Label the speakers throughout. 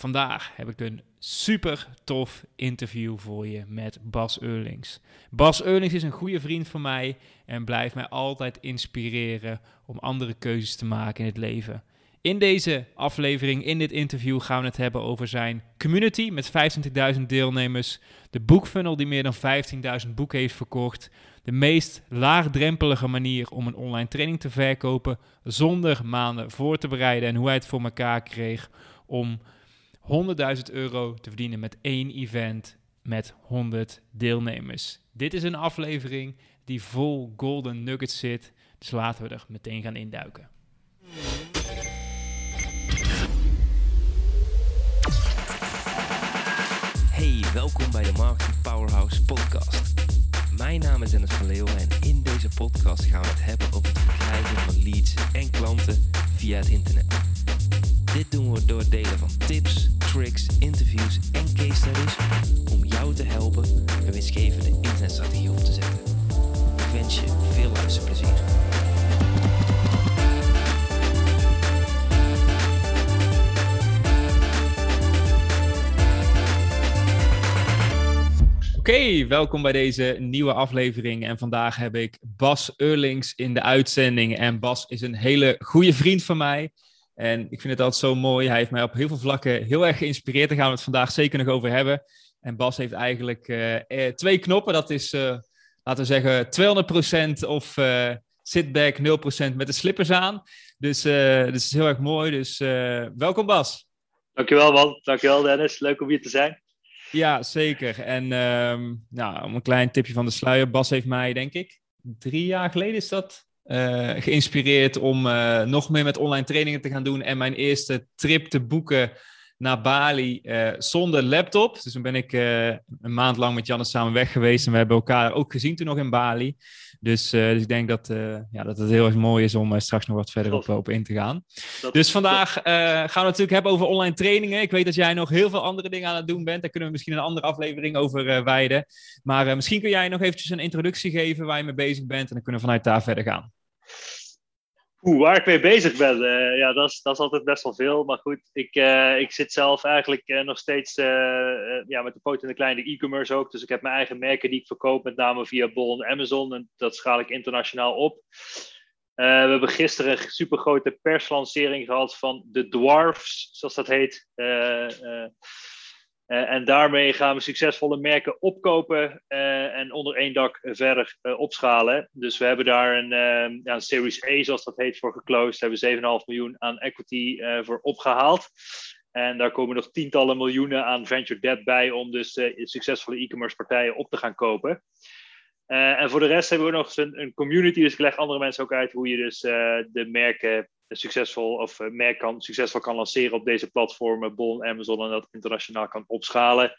Speaker 1: Vandaag heb ik een super tof interview voor je met Bas Eurlings. Bas Eurlings is een goede vriend van mij en blijft mij altijd inspireren om andere keuzes te maken in het leven. In deze aflevering, in dit interview, gaan we het hebben over zijn community met 25.000 deelnemers, de boekfunnel die meer dan 15.000 boeken heeft verkocht, de meest laagdrempelige manier om een online training te verkopen zonder maanden voor te bereiden en hoe hij het voor elkaar kreeg om 100.000 euro te verdienen met één event met 100 deelnemers. Dit is een aflevering die vol golden nuggets zit, dus laten we er meteen gaan induiken.
Speaker 2: Hey, welkom bij de Marketing Powerhouse podcast. Mijn naam is Dennis van Leeuwen en in deze podcast gaan we het hebben over het verkrijgen van leads en klanten via het internet. Dit doen we door het delen van tips, tricks, interviews en case studies om jou te helpen een winstgevende internetstrategie op te zetten. Ik wens je veel luisterplezier.
Speaker 1: Oké, welkom bij deze nieuwe aflevering. En vandaag heb ik Bas Eurlings in de uitzending. En Bas is een hele goede vriend van mij. En ik vind het altijd zo mooi. Hij heeft mij op heel veel vlakken heel erg geïnspireerd. Daar gaan we het vandaag zeker nog over hebben. En Bas heeft eigenlijk uh, twee knoppen. Dat is, uh, laten we zeggen, 200% of uh, sitback 0% met de slippers aan. Dus, dus het is heel erg mooi. Dus welkom Bas.
Speaker 3: Dankjewel man. Dankjewel Dennis. Leuk om hier te zijn.
Speaker 1: Ja, zeker. En um, nou, om een klein tipje van de sluier. Bas heeft mij, denk ik, drie jaar geleden is dat uh, geïnspireerd om uh, nog meer met online trainingen te gaan doen. En mijn eerste trip te boeken naar Bali uh, zonder laptop. Dus toen ben ik een maand lang met Janne samen weg geweest. En we hebben elkaar ook gezien toen nog in Bali. Dus, dus ik denk dat, ja, dat het heel erg mooi is om straks nog wat verder op, op in te gaan. Dat, dus vandaag gaan we natuurlijk hebben over online trainingen. Ik weet dat jij nog heel veel andere dingen aan het doen bent. Daar kunnen we misschien een andere aflevering over wijden. Maar misschien kun jij nog eventjes een introductie geven waar je mee bezig bent. En dan kunnen we vanuit daar verder gaan.
Speaker 3: Oeh, waar ik mee bezig ben, uh, ja, dat is, dat is altijd best wel veel. Maar goed, ik, uh, ik zit zelf eigenlijk uh, nog steeds ja, met de poot in de kleine e-commerce ook. Dus ik heb mijn eigen merken die ik verkoop, met name via Bol en Amazon. En dat schaal ik internationaal op. we hebben gisteren een supergrote perslancering gehad van de Dwarfs, zoals dat heet. Uh, en daarmee gaan we succesvolle merken opkopen uh, en onder één dak verder uh, opschalen. Dus we hebben daar een, een Series A, zoals dat heet, voor geclosed. Daar hebben we 7,5 miljoen aan equity voor opgehaald. En daar komen nog tientallen miljoenen aan venture debt bij om dus succesvolle e-commerce partijen op te gaan kopen. en voor de rest hebben we nog een, een, community, dus ik leg andere mensen ook uit hoe je dus de merken succesvol of uh, merk kan, succesvol kan lanceren op deze platformen, Bol en Amazon, en dat internationaal kan opschalen.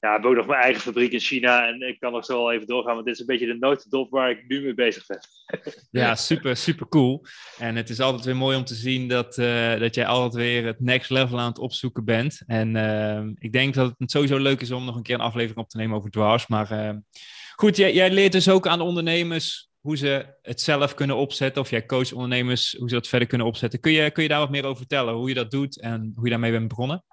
Speaker 3: Ja, ik heb ook nog mijn eigen fabriek in China en ik kan nog zo wel even doorgaan, want dit is een beetje de notendop waar ik nu mee bezig ben.
Speaker 1: Ja, super, super cool. En het is altijd weer mooi om te zien dat, uh, dat jij altijd weer het next level aan het opzoeken bent. En uh, ik denk dat het sowieso leuk is om nog een keer een aflevering op te nemen over dwars. Maar goed, jij leert dus ook aan ondernemers hoe ze het zelf kunnen opzetten. Of jij coach ondernemers hoe ze dat verder kunnen opzetten. Kun je, kun je daar wat meer over vertellen? Hoe je dat doet en hoe je daarmee bent begonnen?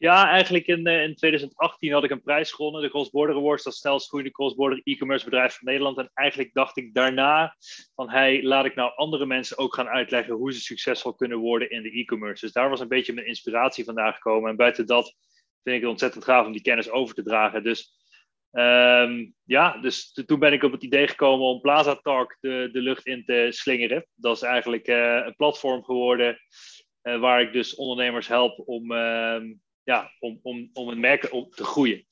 Speaker 3: Ja, eigenlijk in, eh, in 2018 had ik een prijs gewonnen. De Cross Border Awards, dat snelst groeiende cross-border e-commerce bedrijf van Nederland. En eigenlijk dacht ik daarna van, hey, laat ik nou andere mensen ook gaan uitleggen hoe ze succesvol kunnen worden in de e-commerce. Dus daar was een beetje mijn inspiratie vandaan gekomen. En buiten dat vind ik het ontzettend gaaf om die kennis over te dragen. Dus Um, ja, dus toen ben ik op het idee gekomen om Plaza Talk de, de lucht in te slingeren. Dat is eigenlijk uh, een platform geworden uh, waar ik dus ondernemers help om, uh, ja, om, om, om een merk op te groeien.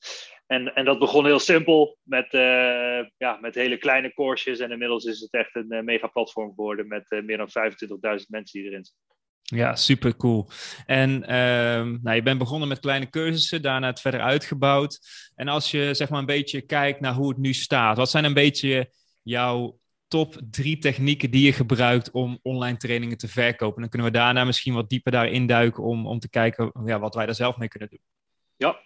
Speaker 3: En, en dat begon heel simpel met, uh, ja, met hele kleine courses. En inmiddels is het echt een mega platform geworden met meer dan 25.000 mensen die erin zitten.
Speaker 1: Ja, super cool. En uh, nou, je bent begonnen met kleine cursussen, daarna het verder uitgebouwd. En als je zeg maar een beetje kijkt naar hoe het nu staat, wat zijn een beetje jouw top drie technieken die je gebruikt om online trainingen te verkopen? Dan kunnen we daarna misschien wat dieper daarin duiken om, om te kijken ja, wat wij daar zelf mee kunnen doen.
Speaker 3: Ja,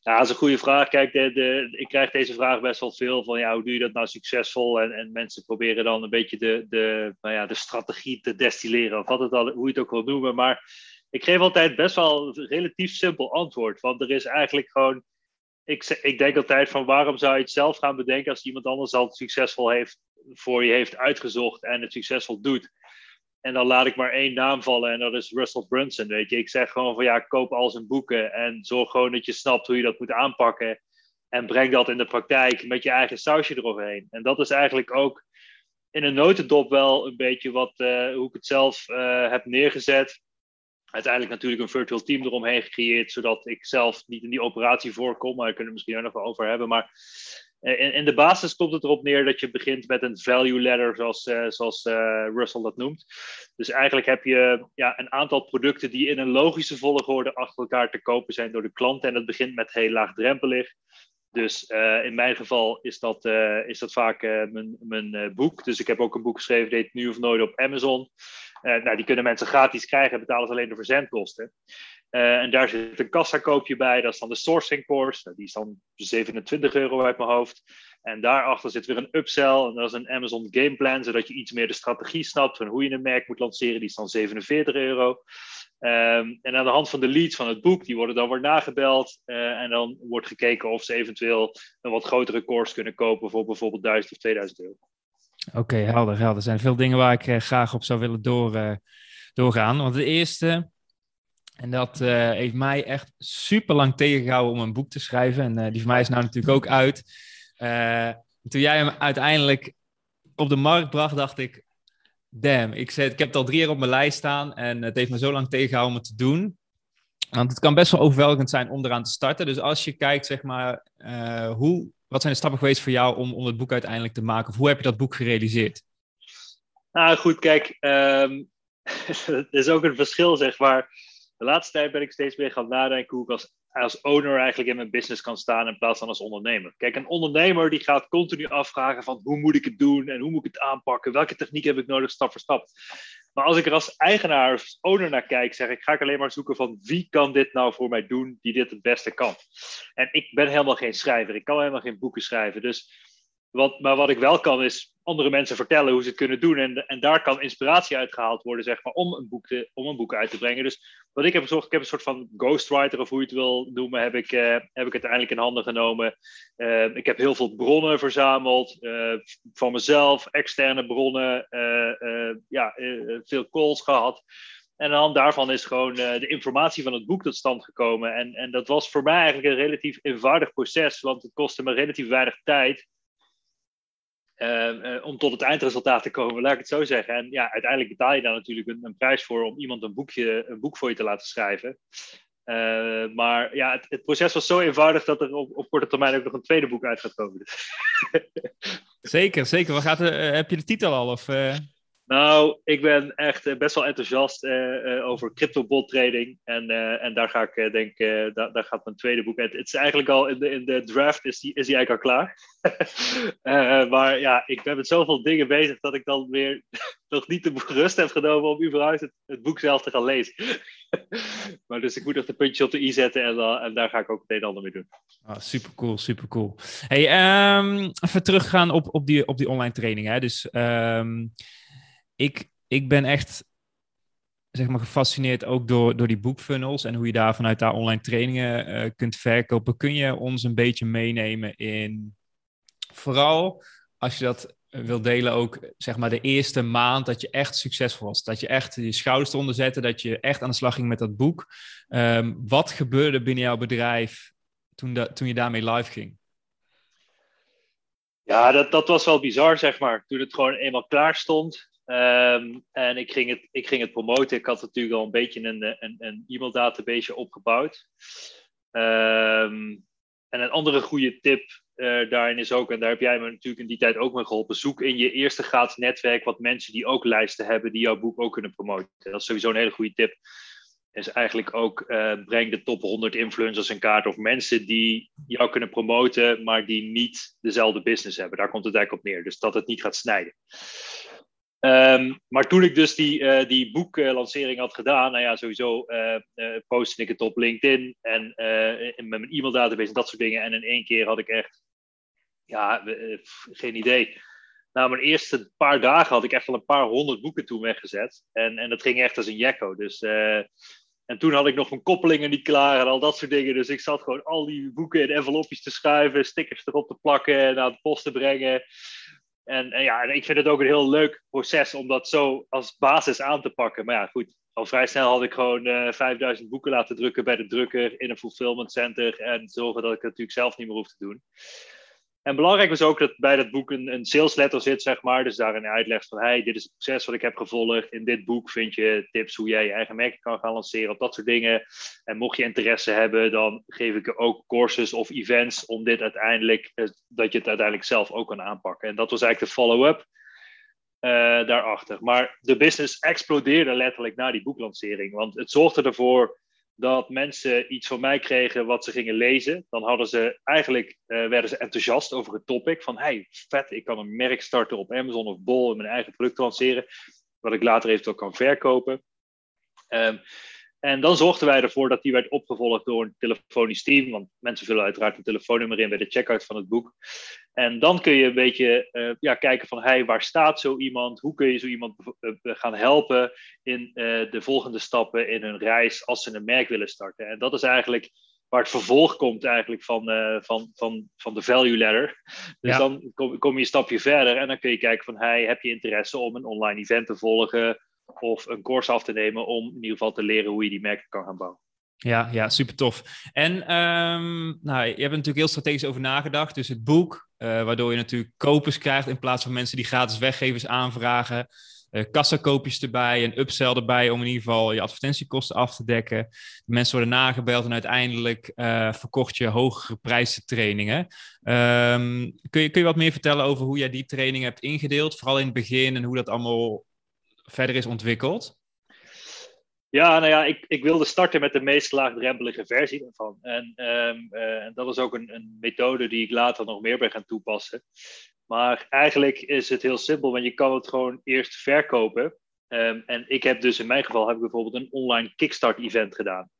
Speaker 3: ja, dat is een goede vraag. Kijk, de, ik krijg deze vraag best wel veel van ja, hoe doe je dat nou succesvol? En, en mensen proberen dan een beetje de, de, nou ja, de strategie te destilleren, of wat het al, hoe je het ook wil noemen. Maar ik geef altijd best wel een relatief simpel antwoord. Want er is eigenlijk gewoon. Ik, ik denk altijd van waarom zou je het zelf gaan bedenken als iemand anders al succesvol heeft voor je heeft uitgezocht en het succesvol doet. En dan laat ik maar één naam vallen en dat is Russell Brunson. Weet je, ik zeg gewoon van ja, koop al zijn boeken en zorg gewoon dat je snapt hoe je dat moet aanpakken. En breng dat in de praktijk met je eigen sausje eroverheen. En dat is eigenlijk ook in een notendop wel een beetje wat, uh, hoe ik het zelf uh, heb neergezet. Uiteindelijk natuurlijk een virtual team eromheen gecreëerd, zodat ik zelf niet in die operatie voorkom. Maar daar kunnen we misschien nog wel over hebben. Maar eh, in, in, de basis komt het erop neer dat je begint met een value ladder, zoals, uh, zoals uh, Russell dat noemt. Dus eigenlijk heb je ja, een aantal producten die in een logische volgorde achter elkaar te kopen zijn door de klanten. En dat begint met heel laagdrempelig. Dus uh, in mijn geval is dat, is dat vaak mijn, mijn boek. Dus ik heb ook een boek geschreven, heet Nu of Nooit op Amazon. nou, die kunnen mensen gratis krijgen, betalen ze alleen de verzendkosten. Uh, en daar zit een kassakoopje bij, dat is dan de sourcing course. Nou, die is dan 27 euro uit mijn hoofd. En daarachter zit weer een upsell, en dat is een Amazon Game Plan, zodat je iets meer de strategie snapt van hoe je een merk moet lanceren. Die is dan 47 euro. Um, en aan de hand van de leads van het boek, die worden dan weer nagebeld. Uh, en dan wordt gekeken of ze eventueel een wat grotere course kunnen kopen voor bijvoorbeeld 1000 of 2000 euro.
Speaker 1: Oké, helder, helder. Er zijn veel dingen waar ik uh, graag op zou willen door, doorgaan. Want de eerste, en dat uh, heeft mij echt super lang tegengehouden om een boek te schrijven. En uh, die van mij is nou natuurlijk ook uit. Uh, toen jij hem uiteindelijk op de markt bracht, dacht ik: Damn, ik, zet, ik heb het al drie jaar op mijn lijst staan. En het heeft me zo lang tegengehouden om het te doen. Want het kan best wel overweldigend zijn om eraan te starten. Dus als je kijkt, zeg maar, hoe, wat zijn de stappen geweest voor jou om, om het boek uiteindelijk te maken? Of hoe heb je dat boek gerealiseerd?
Speaker 3: Nou goed, kijk, um, er is ook een verschil, zeg maar de laatste tijd ben ik steeds meer gaan nadenken hoe ik als, als owner eigenlijk in mijn business kan staan in plaats van als ondernemer. Kijk, een ondernemer die gaat continu afvragen van hoe moet ik het doen en hoe moet ik het aanpakken, welke techniek heb ik nodig stap voor stap. Maar als ik er als eigenaar of owner naar kijk, zeg ik, ga ik alleen maar zoeken van wie kan dit nou voor mij doen die dit het beste kan. En ik ben helemaal geen schrijver, ik kan helemaal geen boeken schrijven. Dus wat, maar wat ik wel kan is andere mensen vertellen hoe ze het kunnen doen. En, en daar kan inspiratie uitgehaald worden, zeg maar, om een, boek te, om een boek uit te brengen. Dus wat ik heb gezorgd, ik heb een soort van ghostwriter, of hoe je het wil noemen, heb ik, uh, heb ik uiteindelijk in handen genomen. Uh, ik heb heel veel bronnen verzameld, uh, van mezelf, externe bronnen, ja, veel calls gehad. En hand daarvan is gewoon de informatie van het boek tot stand gekomen. En, en dat was voor mij eigenlijk een relatief eenvoudig proces, want het kostte me relatief weinig tijd. Uh, om tot het eindresultaat te komen, laat ik het zo zeggen. En ja, uiteindelijk betaal je daar natuurlijk een, prijs voor om iemand een, boekje, een boek voor je te laten schrijven. Uh, maar ja, het, proces was zo eenvoudig dat er op, korte termijn ook nog een tweede boek uit gaat komen.
Speaker 1: zeker, zeker. Wat gaat er, heb je de titel al? Of,
Speaker 3: nou, ik ben echt eh, best wel enthousiast uh, uh, over crypto trading. En, en daar ga ik denk, daar, daar gaat mijn tweede boek uit. Het is eigenlijk al in de, in de draft is die, is die eigenlijk al klaar. maar ja, ik ben met zoveel dingen bezig dat ik dan weer nog niet de rust heb genomen om überhaupt het, het boek zelf te gaan lezen. maar dus ik moet nog de puntjes op de i zetten en, en daar ga ik ook het een en ander mee doen.
Speaker 1: Oh, super cool, super cool. Hey, um, even teruggaan op, op, die, op die online training. Hè? Dus um, ik, ik ben echt zeg maar, gefascineerd ook door, door die boekfunnels en hoe je daar vanuit daar online trainingen uh, kunt verkopen. Kun je ons een beetje meenemen in vooral als je dat wil delen ook zeg maar de eerste maand dat je echt succesvol was. Dat je echt je schouders eronder zette, dat je echt aan de slag ging met dat boek. Um, wat gebeurde binnen jouw bedrijf toen, dat, toen je daarmee live ging?
Speaker 3: Ja, dat, dat was wel bizar, zeg maar. Toen het gewoon eenmaal klaar stond, Um, en ik ging, het, ik ging het promoten. Ik had natuurlijk al een beetje een, een, een e-mail database opgebouwd. Um, en een andere goede tip uh, daarin is ook, en daar heb jij me natuurlijk in die tijd ook mee geholpen, zoek in je eerste graad netwerk wat mensen die ook lijsten hebben, die jouw boek ook kunnen promoten. Dat is sowieso een hele goede tip. Is eigenlijk ook, uh, breng de top 100 influencers in kaart of mensen die jou kunnen promoten, maar die niet dezelfde business hebben. Daar komt het eigenlijk op neer. Dus dat het niet gaat snijden. Um, maar toen ik dus die, uh, die boeklancering had gedaan, nou ja, sowieso uh, uh, postte ik het op LinkedIn en met mijn e-maildatabase en dat soort dingen. En in één keer had ik echt, ja, geen idee. Na mijn eerste paar dagen had ik echt al een paar honderd boeken toen weggezet. En, en dat ging echt als een jekko. Dus En toen had ik nog mijn koppelingen niet klaar en al dat soort dingen. Dus ik zat gewoon al die boeken in envelopjes te schuiven, stickers erop te plakken en naar de post te brengen. En, en ja, ik vind het ook een heel leuk proces om dat zo als basis aan te pakken. Maar ja, goed, al vrij snel had ik gewoon uh, eh, 5000 boeken laten drukken bij de drukker in een fulfillment center. En zorgen dat ik het natuurlijk zelf niet meer hoef te doen. En belangrijk was ook dat bij dat boek een, een sales letter zit, zeg maar. Dus daarin uitlegt van, hey, dit is het proces wat ik heb gevolgd. In dit boek vind je tips hoe jij je eigen merk kan gaan lanceren, of dat soort dingen. En mocht je interesse hebben, dan geef ik ook courses of events om dit uiteindelijk, eh, dat je het uiteindelijk zelf ook kan aanpakken. En dat was eigenlijk de follow-up uh, daarachter. Maar de business explodeerde letterlijk na die boeklancering. Want het zorgde ervoor dat mensen iets van mij kregen wat ze gingen lezen. Dan hadden ze eigenlijk, uh, werden ze enthousiast over het topic. Van hey, vet, ik kan een merk starten op Amazon of Bol en mijn eigen product lanceren. Wat ik later eventueel kan verkopen. Um, en dan zorgden wij ervoor dat die werd opgevolgd door een telefonisch team. Want mensen vullen uiteraard een telefoonnummer in bij de checkout van het boek. En dan kun je een beetje uh, ja, kijken van hey, waar staat zo iemand? Hoe kun je zo iemand uh, gaan helpen in uh, de volgende stappen in hun reis als ze een merk willen starten? En dat is eigenlijk waar het vervolg komt eigenlijk van, van, van, van de value ladder. Dus ja. dan kom, kom, je een stapje verder en dan kun je kijken van hey, heb je interesse om een online event te volgen? Of een course af te nemen om in ieder geval te leren hoe je die merken kan gaan bouwen.
Speaker 1: Ja, ja, super tof. En um, nou, je hebt er natuurlijk heel strategisch over nagedacht. Dus het boek, uh, waardoor je natuurlijk kopers krijgt in plaats van mensen die gratis weggevers aanvragen. Uh, kassakoopjes erbij, een upsell erbij om in ieder geval je advertentiekosten af te dekken. De mensen worden nagebeld en uiteindelijk uh, verkocht je hogere prijzen trainingen. Um, kun, je, kun je wat meer vertellen over hoe jij die training hebt ingedeeld? Vooral in het begin en hoe dat allemaal verder is ontwikkeld?
Speaker 3: Ja, nou ja, ik, ik wilde starten met de meest laagdrempelige versie daarvan. En, um, uh, en dat is ook een, een, methode die ik later nog meer ben gaan toepassen. Maar eigenlijk is het heel simpel, want je kan het gewoon eerst verkopen. Um, en ik heb dus in mijn geval heb ik bijvoorbeeld een online kickstart-event gedaan.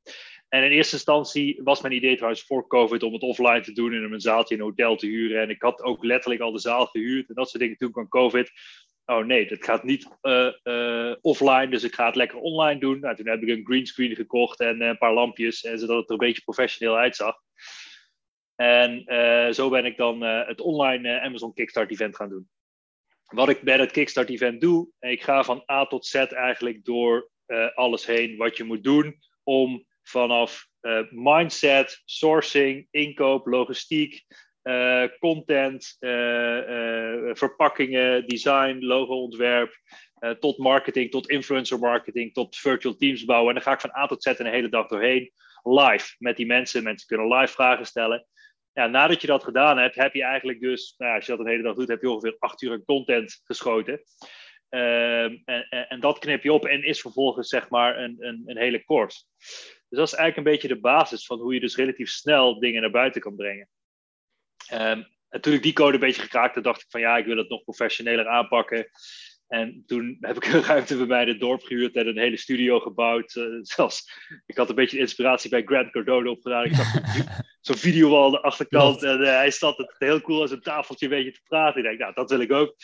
Speaker 3: En in eerste instantie was mijn idee trouwens voor COVID om het offline te doen en een zaaltje in een hotel te huren. En ik had ook letterlijk al de zaal gehuurd en dat soort dingen. Toen kwam COVID oh nee, dat gaat niet uh, uh, offline, dus ik ga het lekker online doen. Nou, toen heb ik een greenscreen gekocht en een paar lampjes, en zodat het er een beetje professioneel uitzag. En zo ben ik dan het online Amazon Kickstart event gaan doen. Wat ik bij het Kickstart event doe, ik ga van A tot Z eigenlijk door alles heen wat je moet doen om vanaf mindset, sourcing, inkoop, logistiek, uh, content, uh, verpakkingen, design, logoontwerp, tot marketing, tot influencer marketing, tot virtual teams bouwen. En dan ga ik van A tot Z een hele dag doorheen, live met die mensen. Mensen kunnen live vragen stellen. Ja, nadat je dat gedaan hebt, heb je eigenlijk dus, nou, als je dat een hele dag doet, heb je ongeveer acht uur content geschoten. Ehm, en, en, dat knip je op en is vervolgens zeg maar een, een, een hele course. Dus dat is eigenlijk een beetje de basis van hoe je dus relatief snel dingen naar buiten kan brengen. Um, en toen ik die code een beetje gekraakte, dacht ik van ja, ik wil het nog professioneler aanpakken. En toen heb ik een ruimte bij mij in het dorp gehuurd en een hele studio gebouwd. Uh, zelfs, ik had een beetje inspiratie bij Grant Cardone opgedaan. Ik zag zo'n video aan de achterkant en uh, hij zat het heel cool als een tafeltje een beetje te praten. Ik denk, nou, dat wil ik ook.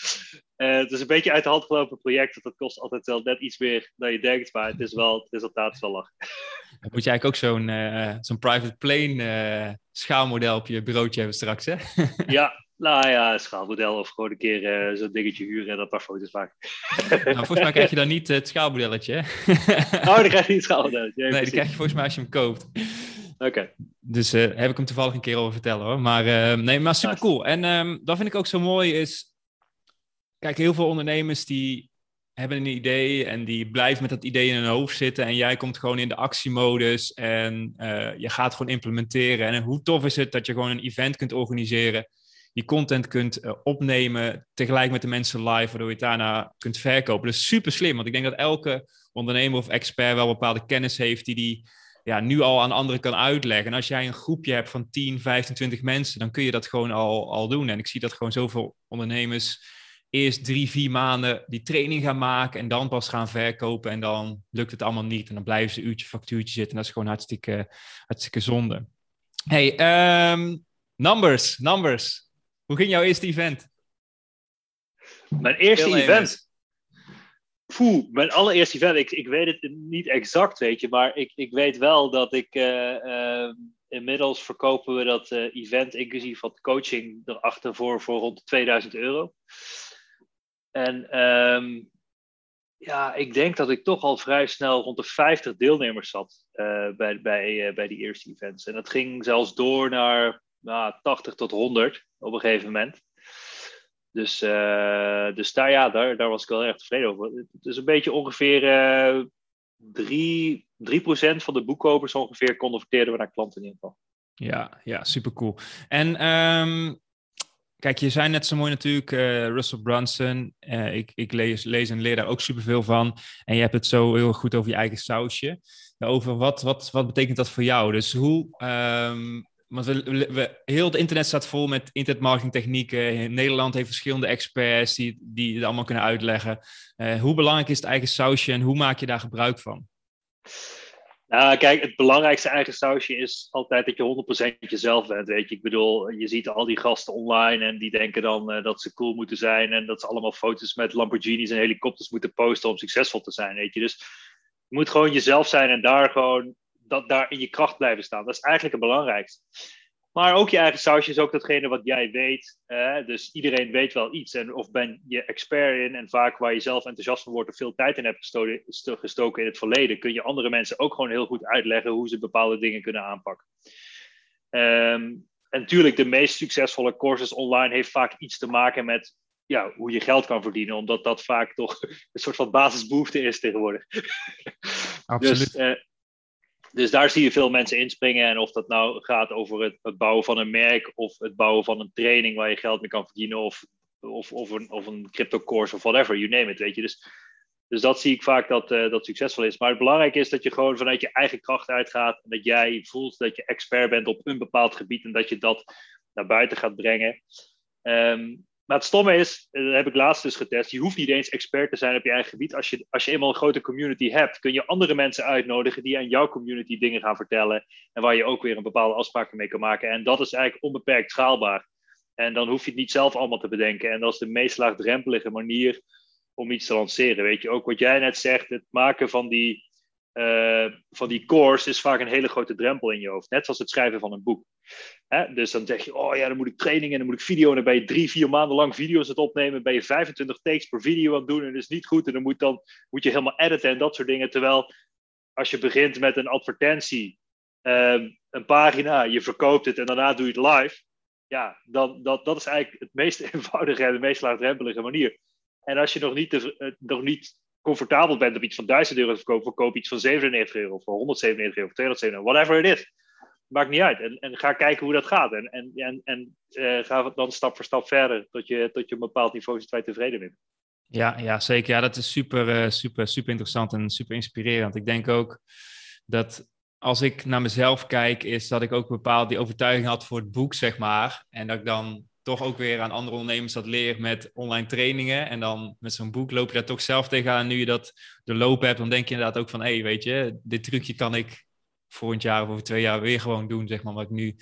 Speaker 3: Uh, het is een beetje uit de hand gelopen project. Dat kost altijd wel net iets meer dan je denkt, maar het is wel, het resultaat is wel lachen.
Speaker 1: Dan moet je eigenlijk ook zo'n uh, zo'n private plane uh, schaalmodel op je bureautje hebben straks, hè?
Speaker 3: ja, nou ja, schaalmodel of gewoon een keer uh, zo'n dingetje huren en een paar foto's maken.
Speaker 1: nou, volgens mij krijg je dan niet het schaalmodelletje, hè?
Speaker 3: oh, dan krijg je niet het schaalmodelletje.
Speaker 1: Nee, nee die krijg je volgens mij als je hem koopt.
Speaker 3: Oké. Okay.
Speaker 1: Dus heb ik hem toevallig een keer over vertellen, hoor. Maar nee, maar super cool. En um, dat vind ik ook zo mooi is... Kijk, heel veel ondernemers die hebben een idee en die blijven met dat idee in hun hoofd zitten en jij komt gewoon in de actiemodus en uh, je gaat gewoon implementeren. En hoe tof is het dat je gewoon een event kunt organiseren, die content kunt uh, opnemen tegelijk met de mensen live, waardoor je het daarna kunt verkopen. Dus super slim, want ik denk dat elke ondernemer of expert wel bepaalde kennis heeft die die ja, nu al aan anderen kan uitleggen. En als jij een groepje hebt van 10, 15, 20 mensen, dan kun je dat gewoon al, al doen. En ik zie dat gewoon zoveel ondernemers eerst drie, vier maanden die training gaan maken en dan pas gaan verkopen en dan lukt het allemaal niet en dan blijven ze uurtje factuurtje zitten en dat is gewoon hartstikke, hartstikke zonde. Hey, um, numbers, numbers. Hoe ging jouw eerste event?
Speaker 3: Mijn eerste event? Poeh, mijn allereerste event, ik, ik weet het niet exact, weet je, maar ik, ik weet wel dat ik uh, inmiddels verkopen we dat uh, event inclusief wat coaching erachter voor, voor rond 2000 euro. En um, ja, ik denk dat ik toch al vrij snel rond de 50 deelnemers zat uh, bij, bij, bij die eerste events. En dat ging zelfs door naar nou, 80 tot 100 op een gegeven moment. Dus, uh, dus daar, ja, daar, daar was ik wel erg tevreden over. Het is een beetje ongeveer uh, 3, 3% van de boekkopers ongeveer converteerden we naar klanten in ieder geval.
Speaker 1: Ja, ja, super cool. En um, kijk, je zei net zo mooi natuurlijk, uh, Russell Brunson. Uh, ik ik lees, lees en leer daar ook superveel van. En je hebt het zo heel goed over je eigen sausje. Over wat, wat, wat betekent dat voor jou? Dus hoe, um, want we, heel het internet staat vol met internetmarketingtechnieken. Nederland heeft verschillende experts die, die het allemaal kunnen uitleggen. Uh, hoe belangrijk is het eigen sausje en hoe maak je daar gebruik van?
Speaker 3: Nou, kijk, het belangrijkste eigen sausje is altijd dat je 100% jezelf bent. Weet je, ik bedoel, je ziet al die gasten online en die denken dan uh, dat ze cool moeten zijn en dat ze allemaal foto's met Lamborghinis en helikopters moeten posten om succesvol te zijn. Weet je, dus je moet gewoon jezelf zijn en daar gewoon dat daar in je kracht blijven staan. Dat is eigenlijk het belangrijkste. Maar ook je eigen sausje is ook datgene wat jij weet. dus iedereen weet wel iets. En of ben je expert in en vaak waar je zelf enthousiast van wordt of veel tijd in hebt gestoken in het verleden, kun je andere mensen ook gewoon heel goed uitleggen hoe ze bepaalde dingen kunnen aanpakken. Um, en natuurlijk, de meest succesvolle courses online heeft vaak iets te maken met ja, hoe je geld kan verdienen, omdat dat vaak toch een soort van basisbehoefte is tegenwoordig.
Speaker 1: Absoluut.
Speaker 3: Dus, uh, dus daar zie je veel mensen inspringen. En of dat nou gaat over het, het, bouwen van een merk of het bouwen van een training waar je geld mee kan verdienen. Of, of, of een, of een crypto course of whatever, you name it. Weet je. Dus, dus dat zie ik vaak dat uh, dat succesvol is. Maar het belangrijke is dat je gewoon vanuit je eigen kracht uitgaat. En dat jij voelt dat je expert bent op een bepaald gebied en dat je dat naar buiten gaat brengen. Um, maar het stomme is, dat heb ik laatst dus getest, je hoeft niet eens expert te zijn op je eigen gebied. Als je, als je eenmaal een grote community hebt, kun je andere mensen uitnodigen die aan jouw community dingen gaan vertellen. En waar je ook weer een bepaalde afspraken mee kan maken. En dat is eigenlijk onbeperkt schaalbaar. En dan hoef je het niet zelf allemaal te bedenken. En dat is de meest laagdrempelige manier om iets te lanceren. Weet je, ook wat jij net zegt, het maken van die, uh, van die course is vaak een hele grote drempel in je hoofd. Net zoals het schrijven van een boek. Hè? Dus dan zeg je, oh ja, dan moet ik training en dan moet ik video. En dan ben je drie, vier maanden lang video's het opnemen. Ben je 25 takes per video aan het doen en dat is niet goed. En dan moet, dan moet je helemaal editen en dat soort dingen. Terwijl als je begint met een advertentie, um, een pagina, je verkoopt het en daarna doe je het live. Ja, dan, dat, dat is eigenlijk het meest eenvoudige en de meest laagdrempelige manier. En als je nog niet, te, uh, nog niet comfortabel bent om iets van 1000 euro te verkopen, verkoop iets van 97 euro, of 197 euro, of 297 euro, whatever it is. Maakt niet uit. En, en ga kijken hoe dat gaat. En, en, en, en uh, ga dan stap voor stap verder tot je, tot je een bepaald niveau zit waar je tevreden bent.
Speaker 1: Ja, ja, zeker. Ja, dat is super, uh, super, super interessant en super inspirerend. Ik denk ook dat als ik naar mezelf kijk, is dat ik ook bepaald die overtuiging had voor het boek, zeg maar. En dat ik dan toch ook weer aan andere ondernemers dat leer met online trainingen. En dan met zo'n boek loop je daar toch zelf tegenaan. Nu je dat de loop hebt, dan denk je inderdaad ook van... hé, hey, weet je, dit trucje kan ik volgend jaar of over twee jaar weer gewoon doen, zeg maar, wat ik nu,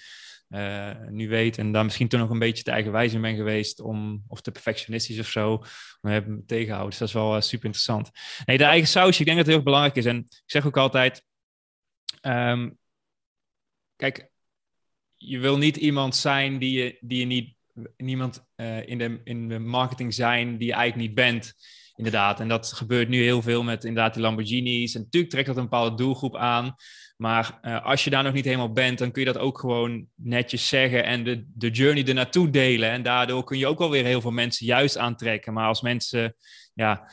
Speaker 1: uh, nu weet. En daar misschien toen nog een beetje te eigenwijs in ben geweest, om, of te perfectionistisch of zo, om me tegenhouden. Dus dat is wel uh, super interessant. Nee, de eigen sausje, ik denk dat het heel belangrijk is. En ik zeg ook altijd, um, kijk, je wil niet iemand zijn die je, die je niet niemand uh, in, de, in de marketing zijn die je eigenlijk niet bent. Inderdaad. En dat gebeurt nu heel veel met inderdaad die Lamborghinis. En natuurlijk trekt dat een bepaalde doelgroep aan. Maar uh, als je daar nog niet helemaal bent, dan kun je dat ook gewoon netjes zeggen en de, de journey er naartoe delen. En daardoor kun je ook wel weer heel veel mensen juist aantrekken. Maar als mensen ja,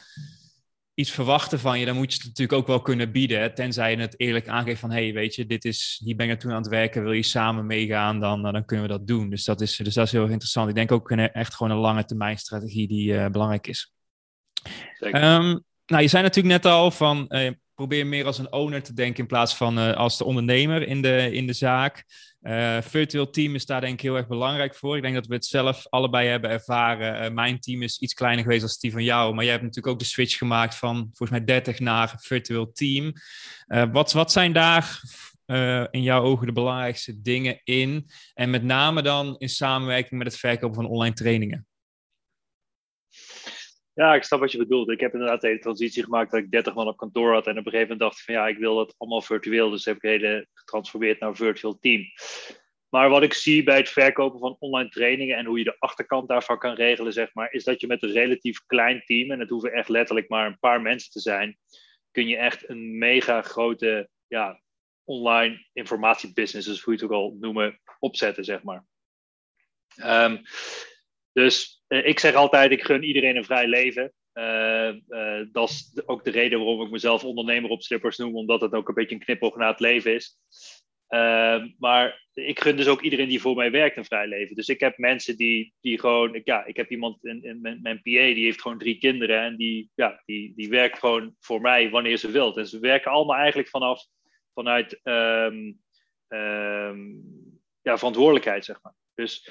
Speaker 1: iets verwachten van je, dan moet je het natuurlijk ook wel kunnen bieden. Tenzij je het eerlijk aangeeft van, hey, weet je, dit is, hier ben ik toen aan het werken, wil je samen meegaan, dan, dan kunnen we dat doen. Dus dat is, dus dat is heel interessant. Ik denk ook een, echt gewoon een lange termijn strategie die uh, belangrijk is. Um, nou, je zei natuurlijk net al van, uh, probeer meer als een owner te denken in plaats van uh, als de ondernemer in de, in de zaak. Uh, virtueel team is daar denk ik heel erg belangrijk voor. Ik denk dat we het zelf allebei hebben ervaren. Uh, mijn team is iets kleiner geweest als die van jou. Maar jij hebt natuurlijk ook de switch gemaakt van volgens mij 30 naar virtueel team. Wat, wat zijn daar in jouw ogen de belangrijkste dingen in? En met name dan in samenwerking met het verkopen van online trainingen.
Speaker 3: Ja, ik snap wat je bedoelt. Ik heb inderdaad de hele transitie gemaakt dat ik 30 man op kantoor had. En op een gegeven moment dacht ik van ja, ik wil dat allemaal virtueel. Dus heb ik hele getransformeerd naar een virtual team. Maar wat ik zie bij het verkopen van online trainingen en hoe je de achterkant daarvan kan regelen, zeg maar, is dat je met een relatief klein team, en het hoeven echt letterlijk maar een paar mensen te zijn, kun je echt een mega grote ja, online informatiebusiness, dus hoe je het ook al noemen, opzetten, zeg maar. Ehm, dus eh, ik zeg altijd, ik gun iedereen een vrij leven. Uh, uh, dat is ook de reden waarom ik mezelf ondernemer op slippers noem, omdat het ook een beetje een knipoog naar het leven is. Uh, maar ik gun dus ook iedereen die voor mij werkt een vrij leven. Dus ik heb mensen die, die gewoon, ja, ik heb iemand in, mijn, PA, die heeft gewoon drie kinderen en die, ja, die, die werkt gewoon voor mij wanneer ze wilt. En ze werken allemaal eigenlijk vanaf, vanuit um, um, ja, verantwoordelijkheid, zeg maar. Dus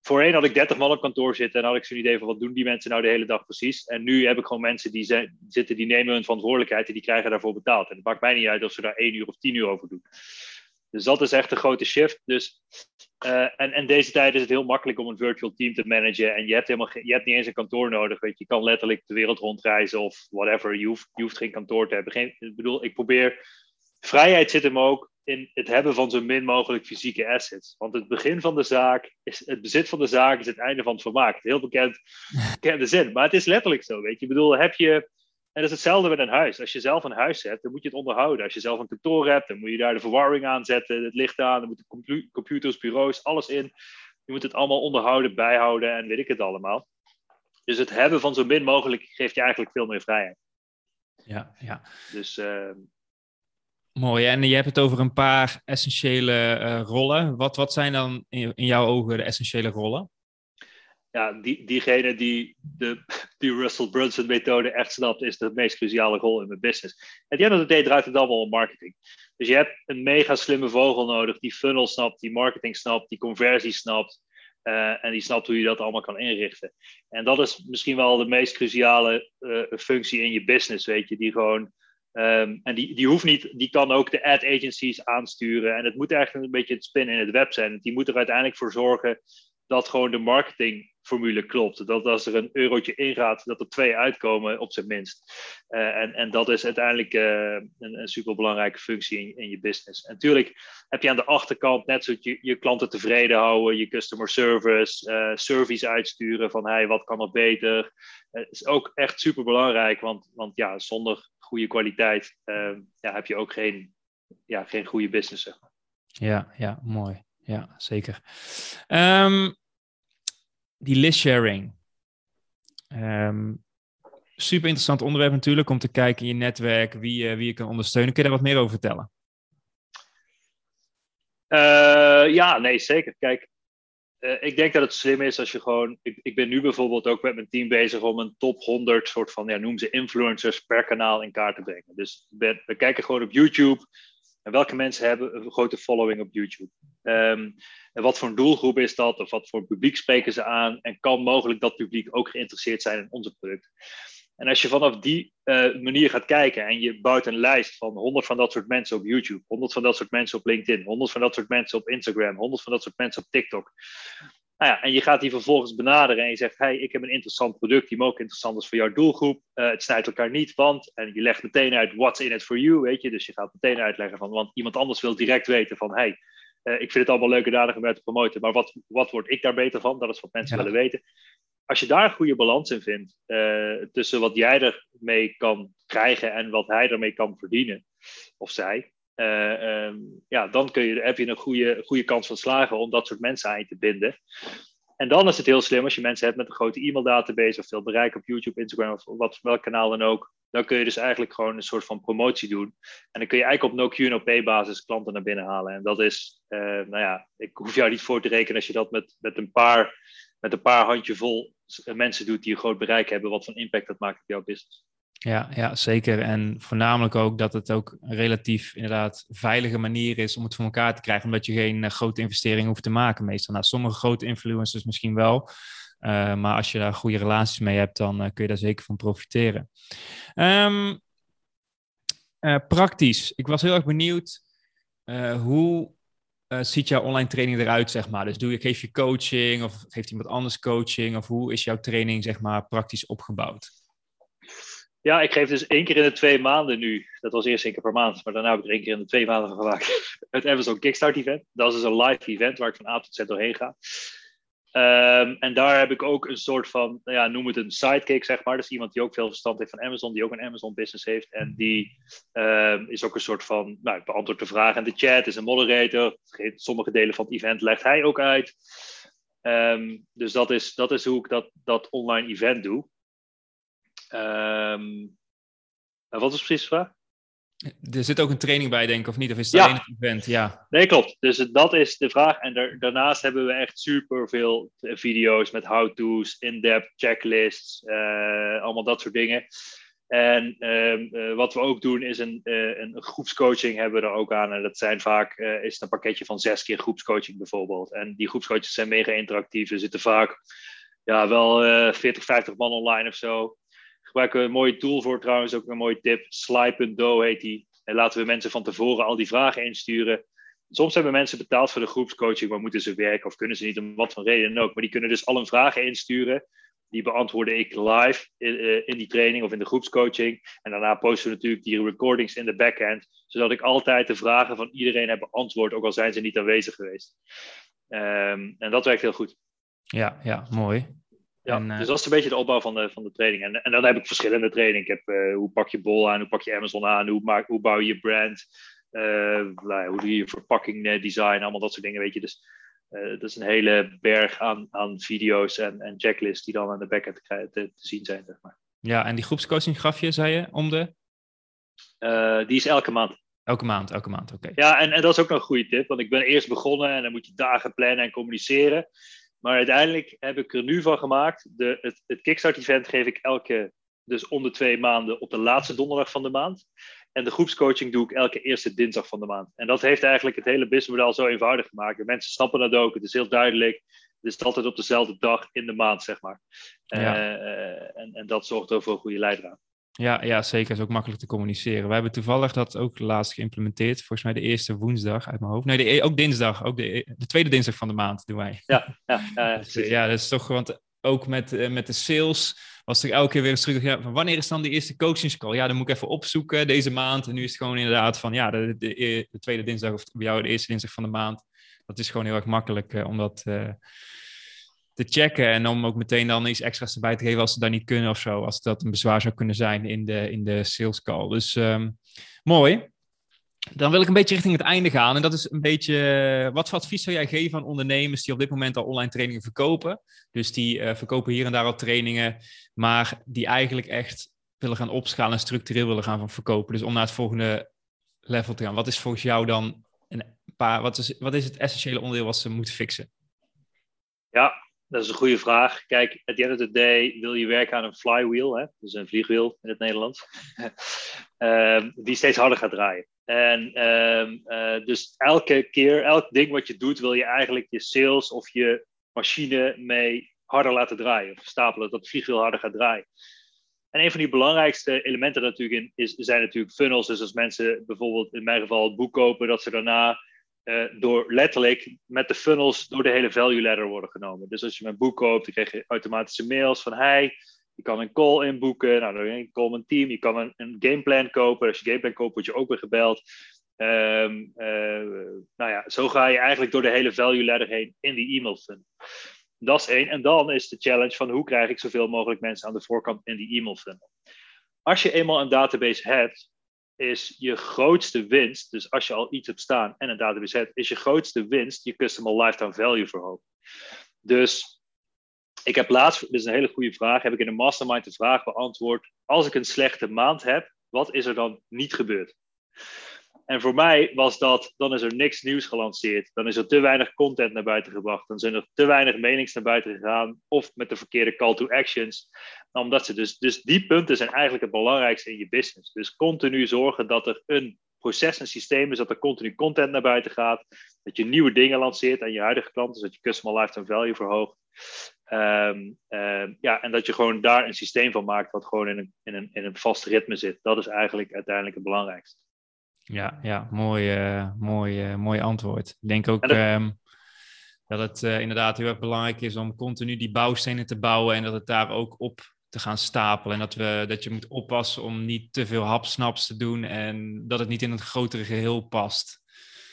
Speaker 3: voorheen had ik 30 man op kantoor zitten en had ik zo'n idee van wat doen die mensen nou de hele dag precies. En nu heb ik gewoon mensen die zijn, zitten, die nemen hun verantwoordelijkheid en die krijgen daarvoor betaald. En het maakt mij niet uit of ze daar één uur of tien uur over doen. Dus dat is echt een grote shift. Dus, uh, en, en deze tijd is het heel makkelijk om een virtual team te managen. En je hebt, helemaal je hebt niet eens een kantoor nodig. Weet je. je kan letterlijk de wereld rondreizen of whatever. Je hoeft, je geen kantoor te hebben. Geen, ik bedoel, ik probeer. Vrijheid zit hem ook in het hebben van zo min mogelijk fysieke assets. Want het begin van de zaak, is, het bezit van de zaak is het einde van het vermaak. Heel bekend, bekende zin. Maar het is letterlijk zo, weet je. Ik bedoel, heb je en dat is hetzelfde met een huis. Als je zelf een huis hebt, dan moet je het onderhouden. Als je zelf een kantoor hebt, dan moet je daar de verwarming aan zetten, het licht aan, dan moeten computers, bureaus, alles in. Je moet het allemaal onderhouden, bijhouden en weet ik het allemaal. Dus het hebben van zo min mogelijk geeft je eigenlijk veel meer vrijheid.
Speaker 1: Ja, ja.
Speaker 3: Dus. Uh,
Speaker 1: Mooi, en je hebt het over een paar essentiële uh, rollen. Wat, wat zijn dan in, in jouw ogen de essentiële rollen?
Speaker 3: ja, die, diegene die de die Russell Brunson methode echt snapt, is de meest cruciale rol in mijn business. En die end of day draait het allemaal om marketing. Dus je hebt een mega slimme vogel nodig die funnel snapt, die marketing snapt, die conversie snapt. Uh, en die snapt hoe je dat allemaal kan inrichten. En dat is misschien wel de meest cruciale uh, functie in je business, weet je, die gewoon. Um, en die, die hoeft niet, die kan ook de ad agencies aansturen. En het moet eigenlijk een beetje het spin in het web zijn. Die moet er uiteindelijk voor zorgen dat gewoon de marketingformule klopt. Dat als er een eurotje ingaat, dat er twee uitkomen op zijn minst. Uh, en, en dat is uiteindelijk uh, een, een superbelangrijke functie in, in, je business. En natuurlijk heb je aan de achterkant net zo je, je klanten tevreden houden, je customer service, uh, service uitsturen van hey, wat kan er beter. Het is ook echt superbelangrijk, want, want ja, zonder goede kwaliteit ja, heb je ook geen, ja, geen goede business. Zeg maar.
Speaker 1: Ja, ja, mooi. Ja, zeker. Um, die list sharing. Um, super interessant onderwerp natuurlijk om te kijken in je netwerk wie, uh, wie je kan ondersteunen. Kun je daar wat meer over vertellen?
Speaker 3: Uh, ja, nee, zeker. Kijk, uh, ik denk dat het slim is als je gewoon. Ik, ik, ben nu bijvoorbeeld ook met mijn team bezig om een top 100 soort van, ja, noem ze influencers per kanaal in kaart te brengen. Dus we, kijken gewoon op YouTube. En welke mensen hebben een grote following op YouTube? Um, en wat voor een doelgroep is dat? Of wat voor publiek spreken ze aan? En kan mogelijk dat publiek ook geïnteresseerd zijn in onze product? En als je vanaf die uh, manier gaat kijken en je bouwt een lijst van 100 van dat soort mensen op YouTube, 100 van dat soort mensen op LinkedIn, 100 van dat soort mensen op Instagram, 100 van dat soort mensen op TikTok. Nou ja, en je gaat die vervolgens benaderen en je zegt: Hey, ik heb een interessant product die ook interessant is voor jouw doelgroep. Uh, het snijdt elkaar niet, want. En je legt meteen uit: What's in it for you? Weet je, dus je gaat meteen uitleggen van, want iemand anders wil direct weten van: Hey, uh, ik vind het allemaal leuk en aardig om te promoten, maar wat, wat word ik daar beter van? Dat is wat mensen ja. willen weten. Als je daar een goede balans in vindt uh, tussen wat jij ermee kan krijgen en wat hij ermee kan verdienen, of zij, uh, um, ja, dan kun je, heb je een goede, goede kans van slagen om dat soort mensen aan je te binden. En dan is het heel slim als je mensen hebt met een grote e-maildatabase of veel bereik op YouTube, Instagram of wat, welk kanaal dan ook. Dan kun je dus eigenlijk gewoon een soort van promotie doen. En dan kun je eigenlijk op no-Q, no-pay basis klanten naar binnen halen. En dat is, uh, nou ja, ik hoef jou niet voor te rekenen als je dat met, met, een, paar, met een paar handjevol mensen doet die een groot bereik hebben, wat voor impact dat maakt op jouw business.
Speaker 1: Ja, ja, zeker. En voornamelijk ook dat het ook een relatief inderdaad veilige manier is om het voor elkaar te krijgen, omdat je geen uh, grote investeringen hoeft te maken meestal. Nou, sommige grote influencers misschien wel, uh, maar als je daar goede relaties mee hebt, dan uh, kun je daar zeker van profiteren. Um, praktisch, ik was heel erg benieuwd hoe ziet jouw online training eruit, zeg maar? Dus doe je, geef je coaching of geeft iemand anders coaching? Of hoe is jouw training, zeg maar, praktisch opgebouwd?
Speaker 3: Ja, ik geef dus één keer in de twee maanden nu. Dat was eerst één keer per maand, maar daarna heb ik er één keer in de twee maanden van gemaakt. Het Amazon Kickstart event. Dat is dus een live event waar ik van A tot Z doorheen ga. Um, en daar heb ik ook een soort van, nou ja, noem het een sidekick, zeg maar. Dus iemand die ook veel verstand heeft van Amazon, die ook een Amazon business heeft. En die um, is ook een soort van, nou, beantwoord de vragen in de chat, is een moderator. Sommige delen van het event legt hij ook uit. Um, dus dat is, dat is hoe ik dat, dat online event doe. Wat is precies de vraag?
Speaker 1: Er zit ook een training bij, denk ik, of niet? Of is het alleen een event? Ja.
Speaker 3: Nee, klopt. Dus dat is de vraag. En daarnaast hebben we echt super veel video's met how-to's, in-depth checklists, uh, allemaal dat soort dingen. En uh, wat we ook doen is een, uh, een groepscoaching hebben we er ook aan. En dat zijn vaak is een pakketje van zes keer groepscoaching bijvoorbeeld. En die groepscoaches zijn mega interactief. Er zitten vaak ja, wel 40, 50 man online of zo gebruiken we een mooie tool voor trouwens, ook een mooie tip. Sly.do heet die. En laten we mensen van tevoren al die vragen insturen. Soms hebben mensen betaald voor de groepscoaching, maar moeten ze werken of kunnen ze niet om wat voor reden dan ook. Maar die kunnen dus al hun vragen insturen. Die beantwoordde ik live in, eh, in, die training of in de groepscoaching. En daarna posten we natuurlijk die recordings in de backend, zodat ik altijd de vragen van iedereen heb beantwoord, ook al zijn ze niet aanwezig geweest. Um, en dat werkt heel goed.
Speaker 1: Ja, ja, mooi.
Speaker 3: Ja, en, uh, dus dat is een beetje de opbouw van de, van de training. En, en dan heb ik verschillende trainingen. Ik heb uh, hoe pak je bol aan, hoe pak je Amazon aan, hoe, maak, hoe bouw je je brand, uh, hoe doe je je verpakking design, allemaal dat soort dingen, weet je. Dus dat is een hele berg aan, aan video's en, en checklists die dan aan de backend te, te, te zien zijn, zeg maar.
Speaker 1: Ja, en die groepscoaching gaf je, zei je, om de?
Speaker 3: die is elke maand.
Speaker 1: Elke maand, elke maand, oké.
Speaker 3: Ja, en, en dat is ook nog een goede tip, want ik ben eerst begonnen en dan moet je dagen plannen en communiceren. Maar uiteindelijk heb ik er nu van gemaakt. De, het, het Kickstart-event geef ik elke, dus om de twee maanden op de laatste donderdag van de maand. En de groepscoaching doe ik elke eerste dinsdag van de maand. En dat heeft eigenlijk het hele businessmodel zo eenvoudig gemaakt. mensen snappen dat ook. Het is heel duidelijk. Het is altijd op dezelfde dag in de maand, zeg maar. Ja. Uh, en, en dat zorgt ook voor een goede leidraad.
Speaker 1: Ja, ja, zeker. is ook makkelijk te communiceren. We hebben toevallig dat ook laatst geïmplementeerd. Volgens mij de eerste woensdag uit mijn hoofd. Nee, de, e, ook dinsdag. Ook de, de tweede dinsdag van de maand doen wij.
Speaker 3: Ja, ja, ja,
Speaker 1: dus, ja dat is toch... Want ook met, eh, met de sales was er elke keer weer een ja, van wanneer is dan de eerste coachingscall? Ja, dan moet ik even opzoeken deze maand. En nu is het gewoon inderdaad van ja, de, de, de tweede dinsdag of bij jou de eerste dinsdag van de maand. Dat is gewoon heel erg makkelijk uh, om dat... Uh, te checken en om ook meteen dan iets extra's erbij te geven als ze daar niet kunnen of zo. Als dat een bezwaar zou kunnen zijn in de, in de sales call. Dus um, mooi. Dan wil ik een beetje richting het einde gaan. En dat is een beetje, wat voor advies zou jij geven aan ondernemers die op dit moment al online trainingen verkopen? Dus die uh, verkopen hier en daar al trainingen, maar die eigenlijk echt willen gaan opschalen en structureel willen gaan van verkopen. Dus om naar het volgende level te gaan. Wat is volgens jou dan een paar, wat is, wat is het essentiële onderdeel wat ze moeten fixen?
Speaker 3: Ja, dat is een goede vraag. Kijk, at the end of the day wil je werken aan een flywheel, hè? dus een vliegwiel in het Nederlands, um, die steeds harder gaat draaien. En um, uh, dus elke keer, elk ding wat je doet, wil je eigenlijk je sales of je machine mee harder laten draaien. Of stapelen, dat het vliegwiel harder gaat draaien. En een van die belangrijkste elementen natuurlijk in, is, zijn natuurlijk funnels. Dus als mensen bijvoorbeeld in mijn geval het boek kopen, dat ze daarna uh, door letterlijk met de funnels door de hele value ladder worden genomen. Dus als je mijn boek koopt, dan krijg je automatische mails van hey, je kan een call inboeken, nou, dan call een team, je kan een, een gameplan kopen. Als je gameplan koopt, word je ook weer gebeld. Um, uh, nou ja, zo ga je eigenlijk door de hele value ladder heen in die e-mail funnel. Dat is één. En dan is de challenge van hoe krijg ik zoveel mogelijk mensen aan de voorkant in die e-mail funnel. Als je eenmaal een database hebt, is je grootste winst, dus als je al iets hebt staan en een database hebt, is je grootste winst je customer lifetime value verhogen. Dus ik heb laatst, dit is een hele goede vraag, heb ik in een mastermind de vraag beantwoord, als ik een slechte maand heb, wat is er dan niet gebeurd? En voor mij was dat, dan is er niks nieuws gelanceerd. Dan is er te weinig content naar buiten gebracht. Dan zijn er te weinig menings naar buiten gegaan. Of met de verkeerde call to actions. Omdat ze dus, dus die punten zijn eigenlijk het belangrijkste in je business. Dus continu zorgen dat er een proces, een systeem is, dat er continu content naar buiten gaat. Dat je nieuwe dingen lanceert aan je huidige klanten, zodat je customer lifetime value verhoogt. Um, um, ja, en dat je gewoon daar een systeem van maakt wat gewoon in een, in een, in een vast ritme zit. Dat is eigenlijk uiteindelijk het belangrijkste.
Speaker 1: Ja, ja mooi, uh, mooi, uh, mooi antwoord. Ik denk ook dat, um, dat het uh, inderdaad heel erg belangrijk is om continu die bouwstenen te bouwen en dat het daar ook op te gaan stapelen. En dat, we, dat je moet oppassen om niet te veel hapsnaps te doen en dat het niet in het grotere geheel past.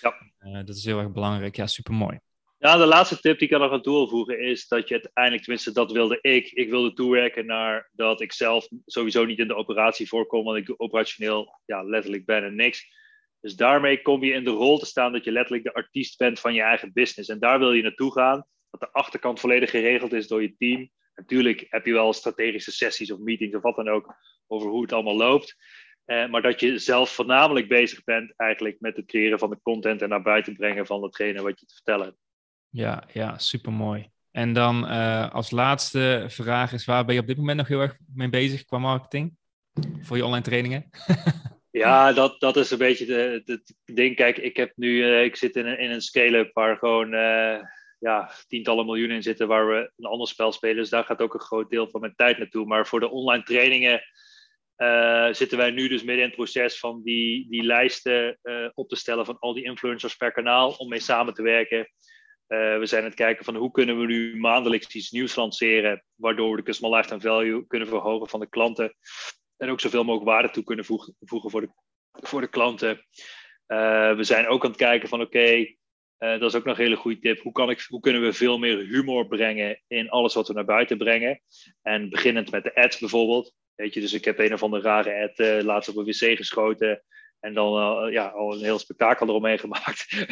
Speaker 1: Ja. dat is heel erg belangrijk. Ja, supermooi.
Speaker 3: Ja, de laatste tip die ik er nog aan toevoegen is dat je uiteindelijk, tenminste dat wilde ik, ik wilde toewerken naar dat ik zelf sowieso niet in de operatie voorkom, want ik operationeel ja, letterlijk ben en niks. Dus daarmee kom je in de rol te staan dat je letterlijk de artiest bent van je eigen business. En daar wil je naartoe gaan, dat de achterkant volledig geregeld is door je team. Natuurlijk heb je wel strategische sessies of meetings of wat dan ook over hoe het allemaal loopt. Eh, maar dat je zelf voornamelijk bezig bent eigenlijk met het creëren van de content en naar buiten brengen van datgene wat je te vertellen hebt.
Speaker 1: Ja, ja, supermooi. En dan uh, als laatste vraag is, waar ben je op dit moment nog heel erg mee bezig qua marketing? Voor je online trainingen?
Speaker 3: ja, dat, dat is een beetje het ding. Kijk, ik heb nu, uh, ik zit in een, in een scale-up waar gewoon uh, ja, tientallen miljoenen in zitten, waar we een ander spel spelen. Dus daar gaat ook een groot deel van mijn tijd naartoe. Maar voor de online trainingen zitten wij nu dus midden in het proces van die, die lijsten op te stellen van al die influencers per kanaal, om mee samen te werken. We zijn aan het kijken van hoe kunnen we nu maandelijks iets nieuws lanceren, waardoor we de customer lifetime value kunnen verhogen van de klanten. En ook zoveel mogelijk waarde toe kunnen voegen, voor, de, voor de klanten. Uh, we zijn ook aan het kijken van oké, eh, dat is ook nog een hele goede tip. Hoe, kan ik, hoe kunnen we veel meer humor brengen in alles wat we naar buiten brengen? En beginnend met de ads bijvoorbeeld. Weet je, dus ik heb een of andere rare ad laatst op een wc geschoten. En dan ja, al een heel spektakel eromheen gemaakt.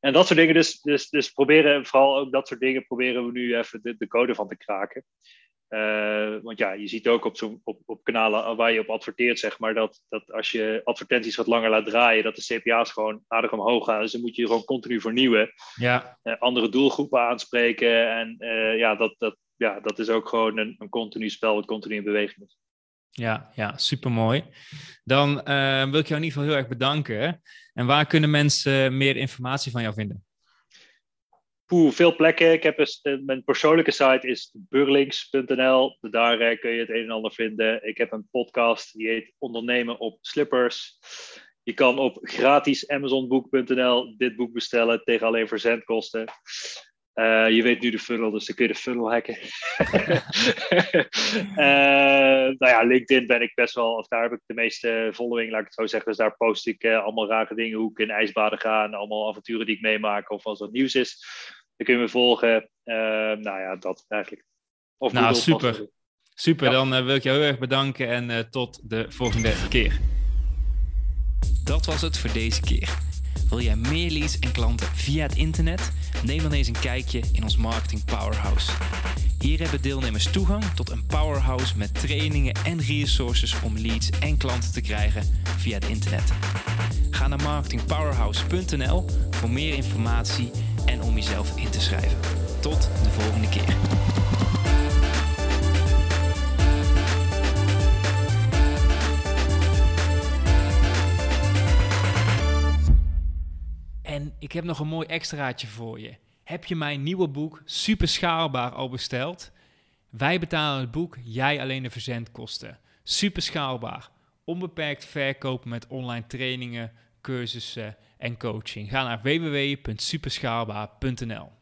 Speaker 3: en dat soort dingen. Dus, dus, dus proberen, vooral ook dat soort dingen, proberen we nu even de, de code van te kraken. Uh, want ja, je ziet ook op, zo, op, op kanalen waar je op adverteert, zeg maar, dat, dat als je advertenties wat langer laat draaien, dat de CPA's gewoon aardig omhoog gaan. Dus dan moet je gewoon continu vernieuwen. Ja. Uh, andere doelgroepen aanspreken. En uh, ja, dat, dat, ja, dat is ook gewoon een, een continu spel wat continu in beweging is.
Speaker 1: Ja, ja supermooi. Dan wil ik jou in ieder geval heel erg bedanken. En waar kunnen mensen meer informatie van jou vinden?
Speaker 3: Poeh, veel plekken. Ik heb uh, mijn persoonlijke site is burlinks.nl. Daar uh, kun je het een en ander vinden. Ik heb een podcast die heet Ondernemen op Slippers. Je kan op gratis amazonboek.nl dit boek bestellen tegen alleen verzendkosten. Uh, je weet nu de funnel, dus dan kun je de funnel hacken. uh, nou ja, LinkedIn ben ik best wel, of daar heb ik de meeste following, laat ik het zo zeggen. Dus daar post ik allemaal rare dingen, hoe ik in ijsbaden ga en allemaal avonturen die ik meemaak of als er nieuws is. Dan kun je me volgen. nou ja, dat eigenlijk.
Speaker 1: Of nou, super. Super, ja. dan wil ik jou heel erg bedanken en tot de volgende keer.
Speaker 2: Dat was het voor deze keer. Wil jij meer leads en klanten via het internet? Neem dan eens een kijkje in ons Marketing Powerhouse. Hier hebben deelnemers toegang tot een powerhouse met trainingen en resources om leads en klanten te krijgen via het internet. Ga naar marketingpowerhouse.nl voor meer informatie en om jezelf in te schrijven. Tot de volgende keer.
Speaker 1: En ik heb nog een mooi extraatje voor je. Heb je mijn nieuwe boek Super Schaalbaar al besteld? Wij betalen het boek, jij alleen de verzendkosten. Super schaalbaar. Onbeperkt verkopen met online trainingen, cursussen en coaching. Ga naar www.superschaalbaar.nl.